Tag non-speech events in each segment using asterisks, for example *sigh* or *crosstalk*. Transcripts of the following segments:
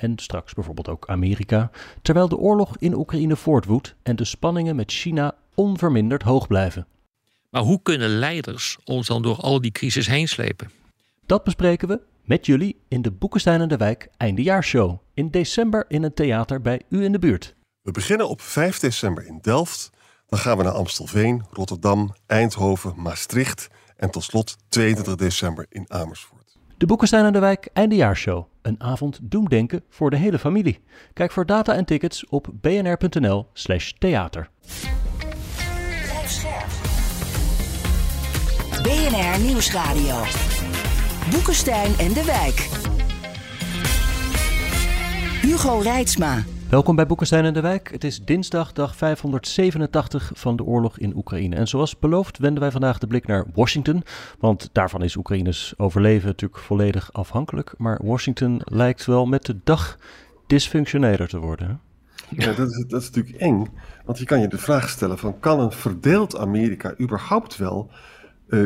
en straks bijvoorbeeld ook Amerika, terwijl de oorlog in Oekraïne voortwoedt en de spanningen met China onverminderd hoog blijven. Maar hoe kunnen leiders ons dan door al die crisis heen slepen? Dat bespreken we met jullie in de Boekenstein en de Wijk Eindejaarshow in december in een theater bij u in de buurt. We beginnen op 5 december in Delft. Dan gaan we naar Amstelveen, Rotterdam, Eindhoven, Maastricht en tot slot 22 december in Amersfoort. De Boekenstein en de Wijk Eindejaarshow. Een avond doemdenken voor de hele familie. Kijk voor data en tickets op bnr.nl slash theater. BNR Nieuwsradio. Boekenstein en de Wijk. Hugo Reitsma. Welkom bij Boekenstein en de Wijk. Het is dinsdag, dag 587 van de oorlog in Oekraïne. En zoals beloofd wenden wij vandaag de blik naar Washington. Want daarvan is Oekraïnes overleven natuurlijk volledig afhankelijk. Maar Washington lijkt wel met de dag dysfunctioneler te worden. Ja, dat is, dat is natuurlijk eng. Want je kan je de vraag stellen van kan een verdeeld Amerika überhaupt wel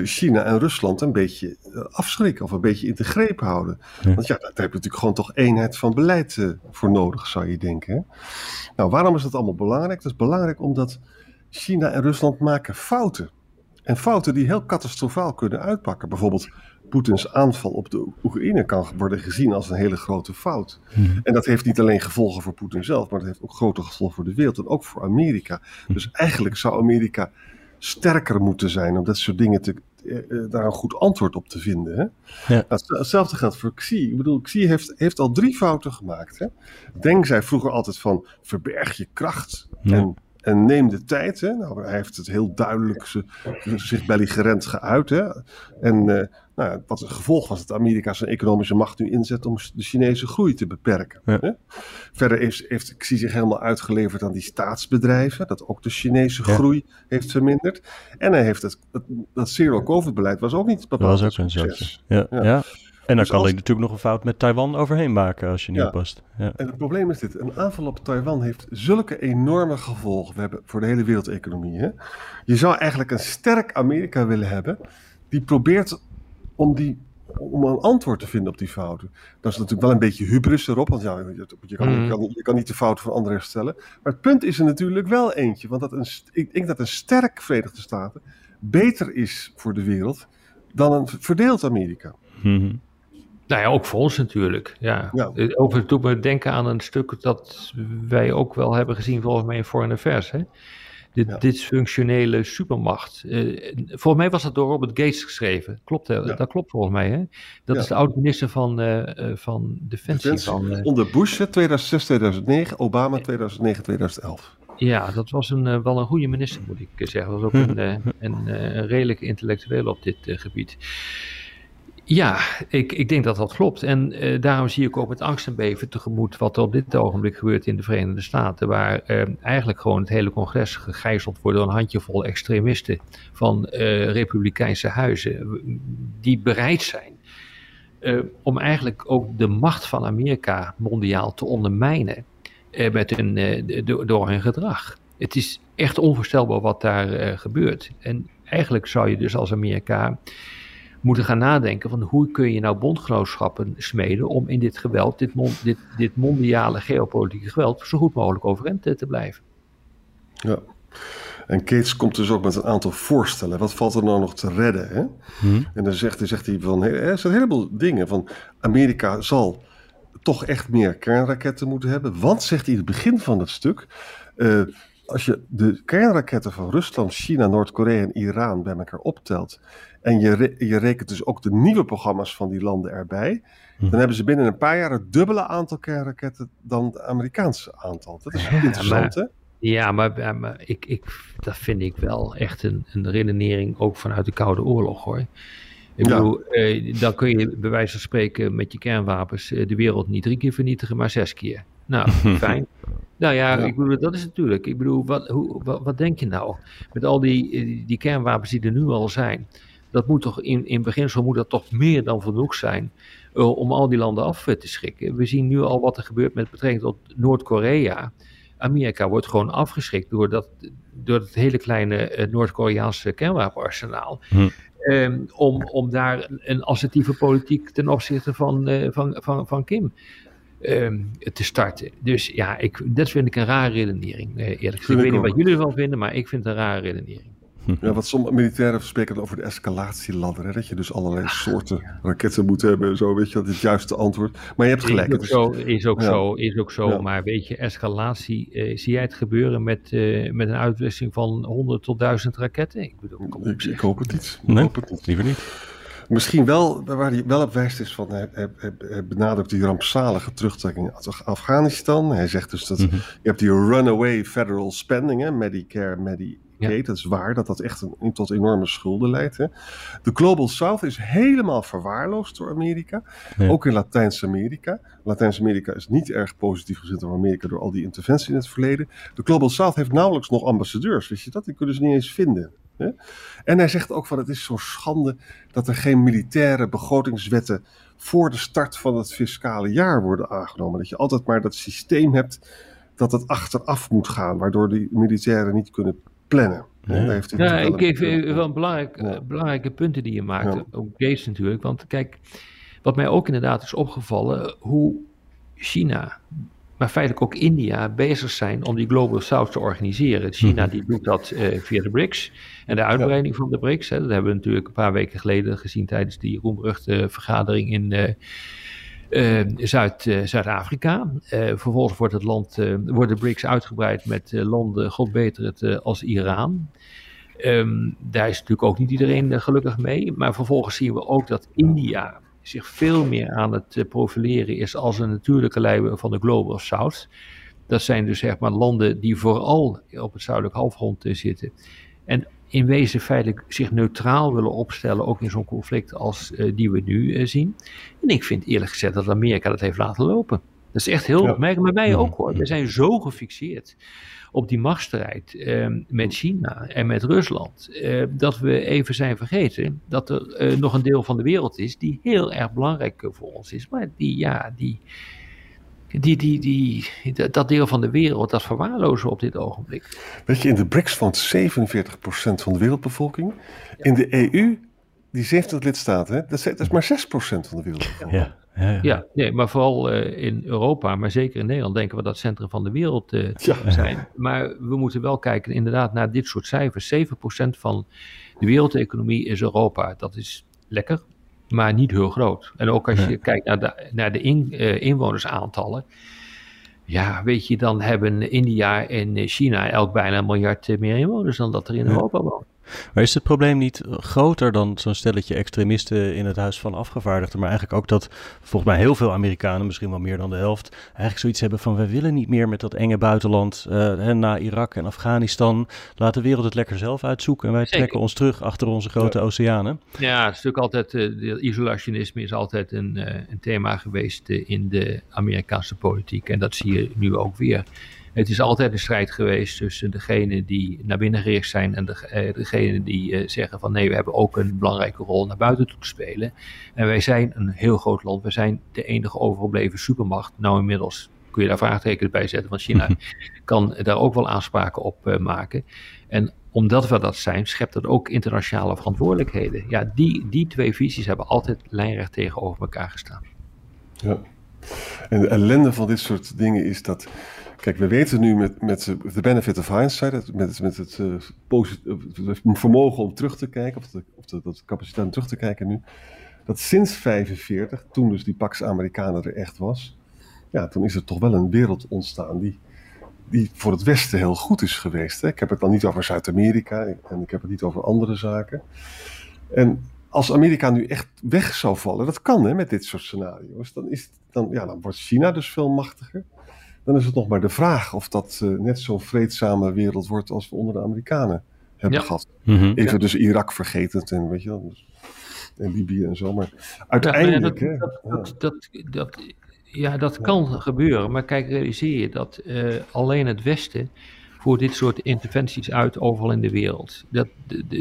China en Rusland een beetje uh, afschrikken of een beetje in de greep houden. Want ja, daar heb je natuurlijk gewoon toch eenheid van beleid uh, voor nodig, zou je denken. Hè? Nou, waarom is dat allemaal belangrijk? Dat is belangrijk omdat China en Rusland maken fouten. En fouten die heel catastrofaal kunnen uitpakken. Bijvoorbeeld Poetins aanval op de Oekraïne kan worden gezien als een hele grote fout. Hmm. En dat heeft niet alleen gevolgen voor Poetin zelf, maar dat heeft ook grote gevolgen voor de wereld en ook voor Amerika. Dus eigenlijk zou Amerika sterker moeten zijn om dat soort dingen te, uh, daar een goed antwoord op te vinden. Hè? Ja. Nou, hetzelfde geldt voor Xi. Ik bedoel, Xi heeft, heeft al drie fouten gemaakt. Hè? Deng zei vroeger altijd van verberg je kracht ja. en, en neem de tijd. Hè? Nou, hij heeft het heel duidelijk zich belligerent geuit. Hè? En uh, nou, wat het gevolg was dat Amerika zijn economische macht nu inzet om de Chinese groei te beperken. Ja. Verder heeft Xi zich helemaal uitgeleverd aan die staatsbedrijven, dat ook de Chinese ja. groei heeft verminderd. En hij heeft het, het dat zero-covid-beleid was ook niet bepaald. Dat was ook een succes. Ja, ja. En dan dus kan als... hij natuurlijk nog een fout met Taiwan overheen maken als je niet oppast. Ja. En het probleem is dit: een aanval op Taiwan heeft zulke enorme gevolgen we hebben voor de hele wereldeconomie. Hè? Je zou eigenlijk een sterk Amerika willen hebben, die probeert om, die, om een antwoord te vinden op die fouten. Dat is natuurlijk wel een beetje hubris erop, want ja, je, kan, mm. je, kan, je kan niet de fouten van anderen herstellen. Maar het punt is er natuurlijk wel eentje, want dat een, ik denk dat een sterk Verenigde Staten beter is voor de wereld dan een verdeeld Amerika. Mm-hmm. Nou ja, ook voor ons natuurlijk. Ja. ja. Overigens doet me denken aan een stuk dat wij ook wel hebben gezien volgens mij in Foreign Affairs. Hè? De ja. dysfunctionele supermacht. Uh, volgens mij was dat door Robert Gates geschreven. Klopt, hè? Ja. dat klopt volgens mij. Hè? Dat ja. is de oud-minister van, uh, van Defensie. Defensie. Van, Onder Bush 2006, 2009, Obama 2009, 2011. Ja, dat was een, wel een goede minister, moet ik zeggen. Dat was ook *laughs* een, een, een redelijk intellectueel op dit gebied. Ja, ik, ik denk dat dat klopt. En uh, daarom zie ik ook met angst en beven tegemoet wat er op dit ogenblik gebeurt in de Verenigde Staten. Waar uh, eigenlijk gewoon het hele congres gegijzeld wordt door een handjevol extremisten van uh, republikeinse huizen. Die bereid zijn om eigenlijk ook de macht van Amerika mondiaal te ondermijnen met hun, door hun gedrag. Het is echt onvoorstelbaar wat daar gebeurt. En eigenlijk zou je dus als Amerika moeten gaan nadenken van hoe kun je nou bondgenootschappen smeden om in dit geweld, dit, mon, dit, dit mondiale geopolitieke geweld, zo goed mogelijk overeind te blijven. Ja. En Gates komt dus ook met een aantal voorstellen. Wat valt er nou nog te redden? Hè? Hmm. En dan zegt, dan zegt hij van, er zijn een heleboel dingen. Van Amerika zal toch echt meer kernraketten moeten hebben. Want, zegt hij in het begin van het stuk, uh, als je de kernraketten van Rusland, China, Noord-Korea en Iran bij elkaar optelt en je, re je rekent dus ook de nieuwe programma's van die landen erbij, hm. dan hebben ze binnen een paar jaar het dubbele aantal kernraketten dan het Amerikaanse aantal. Dat is interessant, ja, maar, hè? Ja, maar, maar ik, ik, dat vind ik wel echt een, een redenering ook vanuit de Koude Oorlog, hoor. Ik ja. bedoel, eh, dan kun je bij wijze van spreken met je kernwapens eh, de wereld niet drie keer vernietigen, maar zes keer. Nou, *laughs* fijn. Nou ja, ik bedoel, dat is natuurlijk. Ik bedoel, wat, hoe, wat, wat, denk je nou? Met al die, die kernwapens die er nu al zijn. Dat moet toch in, in beginsel moet dat toch meer dan genoeg zijn uh, om al die landen af te schrikken. We zien nu al wat er gebeurt met betrekking tot Noord-Korea. Amerika wordt gewoon afgeschrikt door, dat, door het hele kleine Noord-Koreaanse kernwapenarsenaal. Hm. Um, om, om daar een assertieve politiek ten opzichte van, uh, van, van, van Kim um, te starten. Dus ja, ik, dat vind ik een rare redenering, eerlijk gezegd. Ik weet niet wat jullie ervan vinden, maar ik vind het een rare redenering. Ja, wat sommige militairen spreken over de escalatieladder. Hè? Dat je dus allerlei soorten raketten moet hebben en zo. Weet je, dat is het juiste antwoord. Maar je hebt gelijk. Is ook zo, is ook zo, is ook zo. Maar weet je, escalatie, eh, zie jij het gebeuren met, uh, met een uitwisseling van 100 tot 1000 raketten? Ik, bedoel, ik, hoop het niet. Ik nee, hoop het niet. liever niet. Misschien wel, waar hij wel op wijst is van, hij, hij, hij benadrukt die rampzalige terugtrekking uit Afghanistan. Hij zegt dus dat mm -hmm. je hebt die runaway federal spending, hè, Medicare, Medicaid. Ja. Dat is waar, dat dat echt een, tot enorme schulden leidt. Hè. De Global South is helemaal verwaarloosd door Amerika. Ja. Ook in Latijns-Amerika. Latijns-Amerika is niet erg positief gezet over Amerika door al die interventie in het verleden. De Global South heeft nauwelijks nog ambassadeurs, wist je dat? Die kunnen ze niet eens vinden. Hè? En hij zegt ook van het is zo schande dat er geen militaire begrotingswetten voor de start van het fiscale jaar worden aangenomen. Dat je altijd maar dat systeem hebt dat het achteraf moet gaan, waardoor die militairen niet kunnen plannen. Ja, heeft ja ik geef wel een belangrijk, ja. belangrijke punten die je maakt, ja. ook Gates natuurlijk. Want kijk, wat mij ook inderdaad is opgevallen, hoe China, maar feitelijk ook India bezig zijn om die Global South te organiseren. China die doet dat uh, via de BRICS en de uitbreiding van de BRICS. Hè, dat hebben we natuurlijk een paar weken geleden gezien tijdens die roemruchte vergadering in... Uh, uh, Zuid, uh, Zuid-Afrika. Uh, vervolgens wordt het land, wordt de BRICS uitgebreid met landen, god beter het, als Iran. Um, daar is natuurlijk ook niet iedereen gelukkig mee. Maar vervolgens zien we ook dat India zich veel meer aan het profileren is als een natuurlijke leider van de Global South. Dat zijn dus zeg maar landen die vooral op het zuidelijk halfrond zitten. En in wezen feitelijk zich neutraal willen opstellen, ook in zo'n conflict als uh, die we nu zien. En ik vind eerlijk gezegd dat Amerika dat heeft laten lopen. Dat is echt heel opmerkelijk, maar wij ook hoor. We zijn zo gefixeerd op die machtsstrijd uh, met China en met Rusland, dat we even zijn vergeten dat er nog een deel van de wereld is die heel erg belangrijk voor ons is, maar die, ja, die, die, die, die, dat deel van de wereld, dat verwaarlozen op dit ogenblik. Weet je, in de BRICS woont 47% van de wereldbevolking. Ja. In de EU, die 70 lidstaten, dat is, dat is maar 6% van de wereldbevolking. Ja. Ja, ja. ja, nee, maar vooral uh, in Europa, maar zeker in Nederland denken we dat het centrum van de wereld uh, ja. zijn. Maar we moeten wel kijken inderdaad naar dit soort cijfers. 7% van de wereldeconomie is Europa. Dat is lekker, maar niet heel groot. En ook als je ja. kijkt naar de, naar de in, uh, inwonersaantallen. Ja, weet je, dan hebben India en China elk bijna een miljard meer inwoners dan dat er in ja. Europa wonen. Maar is het probleem niet groter dan zo'n stelletje extremisten in het Huis van Afgevaardigden? Maar eigenlijk ook dat volgens mij heel veel Amerikanen, misschien wel meer dan de helft, eigenlijk zoiets hebben van: wij willen niet meer met dat enge buitenland uh, na Irak en Afghanistan. Laat de wereld het lekker zelf uitzoeken en wij Zeker. trekken ons terug achter onze grote ja. oceanen. Ja, het is natuurlijk altijd, uh, isolationisme is altijd een, uh, een thema geweest in de Amerikaanse politiek. En dat zie je nu ook weer. Het is altijd een strijd geweest tussen degenen die naar binnen gericht zijn en de, uh, degenen die uh, zeggen van nee, we hebben ook een belangrijke rol naar buiten toe te spelen. En wij zijn een heel groot land, we zijn de enige overgebleven supermacht. Nou inmiddels kun je daar vraagtekens bij zetten, want China *laughs* kan daar ook wel aanspraken op uh, maken. En omdat we dat zijn, schept dat ook internationale verantwoordelijkheden. Ja, die, die twee visies hebben altijd lijnrecht tegenover elkaar gestaan. Ja. En de ellende van dit soort dingen is dat Kijk, we weten nu met, met de benefit of hindsight, met, met het, uh, het vermogen om terug te kijken, of de, of de capaciteit om terug te kijken nu, dat sinds 45, toen dus die Pax Americana er echt was, ja, toen is er toch wel een wereld ontstaan die, die voor het Westen heel goed is geweest. Hè? Ik heb het dan niet over Zuid-Amerika en ik heb het niet over andere zaken. En als Amerika nu echt weg zou vallen, dat kan hè, met dit soort scenario's, dan, is, dan, ja, dan wordt China dus veel machtiger dan is het nog maar de vraag of dat uh, net zo'n vreedzame wereld wordt als we onder de Amerikanen hebben ja. gehad. Mm -hmm. Even ja. dus Irak vergetend en weet je wel, dus, en Libië en zo. Maar uiteindelijk. Ja, dat, dat, dat, dat, Ja, dat kan gebeuren. Maar kijk, realiseer je dat uh, alleen het Westen voor dit soort interventies uit overal in de wereld. Dat,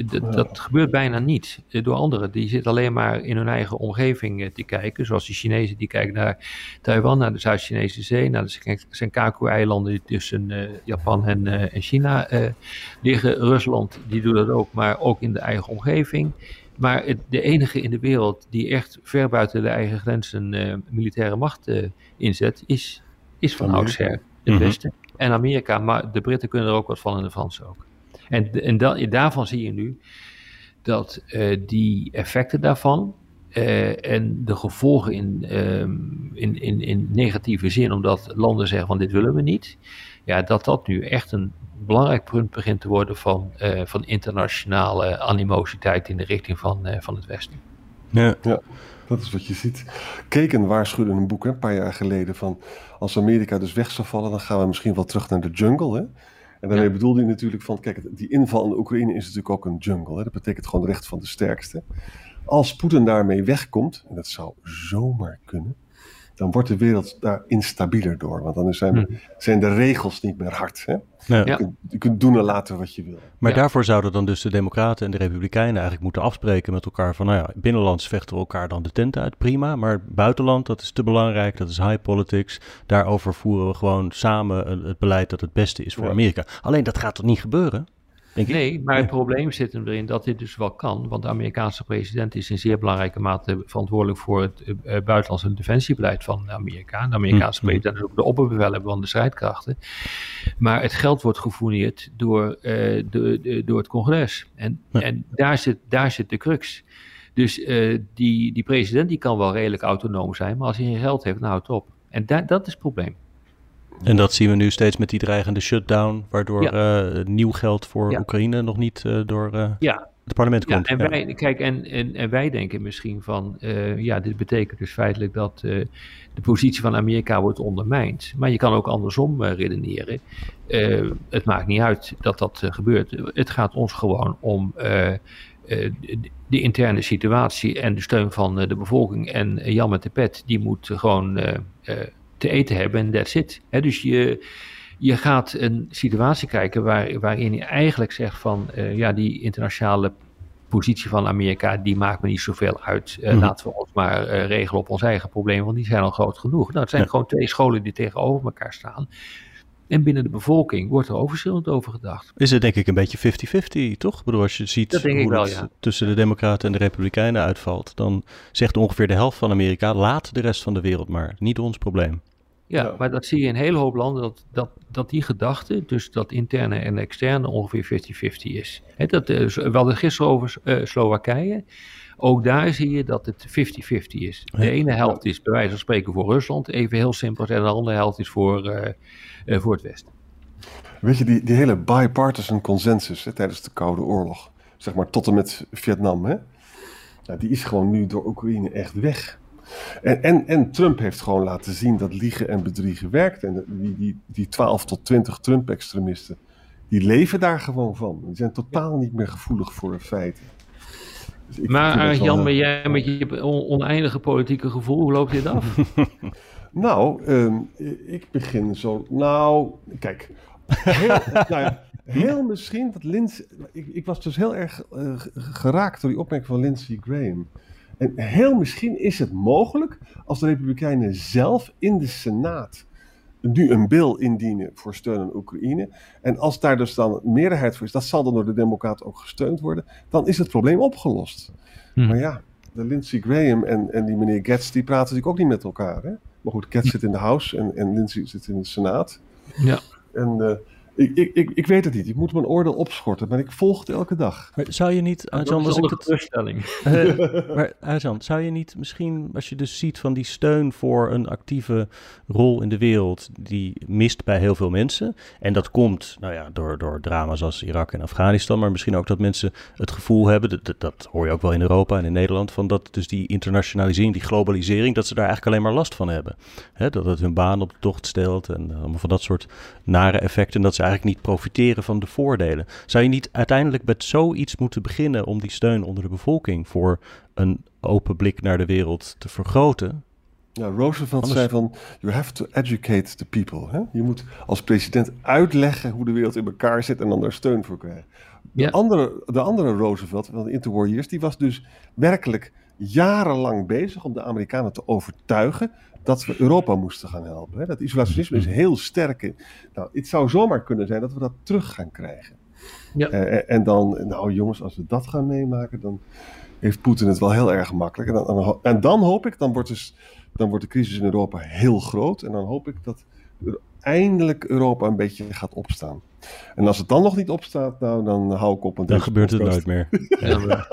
dat, dat, gebeurt bijna niet door anderen. Die zitten alleen maar in hun eigen omgeving te kijken. Zoals de Chinezen die kijken naar Taiwan, naar de Zuid-Chinese Zee, naar de Senkaku-eilanden die tussen uh, Japan en, uh, en China liggen. Rusland die doet dat ook, maar ook in de eigen omgeving. Maar het, de enige in de wereld die echt ver buiten de eigen grenzen uh, militaire macht uh, inzet, is, is van oudsher het mm Westen. En Amerika, maar de Britten kunnen er ook wat van en de Fransen ook. En, en da, daarvan zie je nu dat uh, die effecten daarvan en de gevolgen in, ehm, in, in, in negatieve zin, omdat landen zeggen van dit willen we niet, ja, dat dat nu echt een belangrijk punt begint te worden van, uh, van internationale animositeit in de richting van, van het Westen. Ja. ja, dat is wat je ziet. Keken waarschuwde een boek hè, een paar jaar geleden van als Amerika dus weg zou vallen, dan gaan we misschien wel terug naar de jungle. Hè? En daarmee ja. bedoelde hij natuurlijk van, kijk, die inval in de Oekraïne is natuurlijk ook een jungle. Hè? Dat betekent gewoon recht van de sterkste. Als Poetin daarmee wegkomt, en dat zou zomaar kunnen, dan wordt de wereld daar instabieler door. Want dan zijn, hmm. zijn de regels niet meer hard. Hè? Ja. Je, kunt, je, kunt, doen en laten wat je wil. Maar ja. daarvoor zouden dan dus de Democraten en de Republikeinen eigenlijk moeten afspreken met elkaar van, nou ja, binnenlands vechten we elkaar dan de tent uit, prima. Maar buitenland, dat is te belangrijk, dat is high politics. Daarover voeren we gewoon samen het beleid dat het beste is voor ja. Amerika. Alleen dat gaat toch niet gebeuren? Nee, maar het probleem zit hem erin dat dit dus wel kan. Want de Amerikaanse president is in zeer belangrijke mate verantwoordelijk voor het uh, buitenlandse defensiebeleid van Amerika. De Amerikaanse hm. president is ook de opperbevelhebber van de strijdkrachten. Maar het geld wordt gefourneerd door, uh, de, de, door het congres. En, ja. en daar, zit, daar zit de crux. Dus uh, die, die president die kan wel redelijk autonoom zijn, maar als hij geen geld heeft, dan houdt het op. En da dat is het probleem. En dat zien we nu steeds met die dreigende shutdown, waardoor ja. uh, nieuw geld voor ja. Oekraïne nog niet uh, door uh, ja. het parlement komt. Ja, en, wij, kijk, en, en, en wij denken misschien van, ja, dit betekent dus feitelijk dat de positie van Amerika wordt ondermijnd. Maar je kan ook andersom redeneren. het maakt niet uit dat dat gebeurt. Het gaat ons gewoon om de interne situatie en de steun van de bevolking. En Jan met de pet, die moet gewoon te eten hebben en that's it. dus je, je gaat een situatie kijken waar, waarin je eigenlijk zegt van uh, ja, die internationale positie van Amerika, die maakt me niet zoveel uit. Uh, mm -hmm. Laten we ons maar uh, regelen op ons eigen probleem, want die zijn al groot genoeg. Nou, het zijn ja. gewoon twee scholen die tegenover elkaar staan. En binnen de bevolking wordt er verschillend over gedacht. Is het denk ik een beetje 50-50, toch? Ik bedoel, als je ziet hoe wel, het ja. tussen de Democraten en de Republikeinen uitvalt, dan zegt ongeveer de helft van Amerika: laat de rest van de wereld maar, niet ons probleem. Ja, ja, maar dat zie je in een hele hoop landen, dat, dat, dat die gedachte, dus dat interne en externe, ongeveer 50-50 is. He, dat, uh, we hadden gisteren over uh, Slowakije. Ook daar zie je dat het 50-50 is. De ene helft is bij wijze van spreken voor Rusland, even heel simpel, en de andere helft is voor, uh, voor het Westen. Weet je, die, die hele bipartisan consensus hè, tijdens de Koude Oorlog, zeg maar tot en met Vietnam, hè, ja, die is gewoon nu door Oekraïne echt weg. En, en, en, Trump heeft gewoon laten zien dat liegen en bedriegen werkt. En die, die, die 12 tot 20 Trump-extremisten, die leven daar gewoon van. Die zijn totaal niet meer gevoelig voor feiten. Dus maar Jan, ben jij met je oneindige politieke gevoel, hoe loopt dit af? *laughs* nou, um, ik begin zo. Nou, kijk. Heel, *laughs* nou ja, heel misschien dat Lindsay. Ik, ik, was dus heel erg uh, geraakt door die opmerking van Lindsey Graham. En heel misschien is het mogelijk als de Republikeinen zelf in de Senaat nu een bill indienen voor steun aan Oekraïne. En als daar dus dan meerderheid voor is, dat zal dan door de Democraten ook gesteund worden, dan is het probleem opgelost. Hmm. Maar ja, de Lindsey Graham en, en die meneer Getz, die praten natuurlijk ook niet met elkaar. Hè? Maar goed, Getz zit in de House en, en Lindsey zit in de Senaat. Ja. En uh, ik, ik, ik, ik, weet het niet. Ik moet mijn oordeel opschorten, maar ik volg het elke dag. Maar zou je niet, Arjan, als ik het... Uh, *laughs* maar Arjan, zou je niet misschien, als je dus ziet van die steun voor een actieve rol in de wereld, die mist bij heel veel mensen. En dat komt, nou ja, door, door drama's als Irak en Afghanistan, maar misschien ook dat mensen het gevoel hebben, dat, dat hoor je ook wel in Europa en in Nederland, van dat dus die internationalisering, die globalisering, dat ze daar eigenlijk alleen maar last van hebben. Hè, dat het hun baan op de tocht stelt en allemaal van dat soort nare effecten. Dat ze eigenlijk niet profiteren van de voordelen. Zou je niet uiteindelijk met zoiets moeten beginnen om die steun onder de bevolking voor een open blik naar de wereld te vergroten? Ja, Roosevelt zei van, you have to educate the people. Hè? Je moet als president uitleggen hoe de wereld in elkaar zit en dan daar steun voor krijgen. De, Ja. andere, de andere Roosevelt van de interwar years, die was dus werkelijk jarenlang bezig om de Amerikanen te overtuigen dat we Europa moesten gaan helpen. Hè? Dat isolationisme is heel sterk. in. Nou, het zou zomaar kunnen zijn dat we dat terug gaan krijgen. Ja. Eh, en dan, nou jongens, als we dat gaan meemaken, dan heeft Poetin het wel heel erg makkelijk. En dan, en dan- hoop ik, dan wordt, dus, dan wordt de crisis in Europa heel groot. En dan hoop ik dat eindelijk Europa een beetje gaat opstaan. En als het dan nog niet opstaat, nou, dan hou ik op. met Dan deze gebeurt het nooit meer. *laughs* Ja,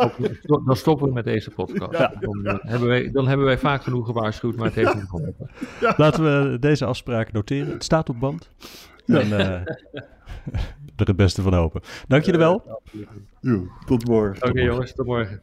dan stoppen we met deze podcast. Dan, eh, hebben wij, dan hebben wij vaak genoeg gewaarschuwd, maar het heeft niet geholpen. Laten we deze afspraak noteren. Het staat op band. En eh, *laughs* er het beste van hopen. Dank jullie wel. Jo, tot morgen. Oké jongens, tot morgen.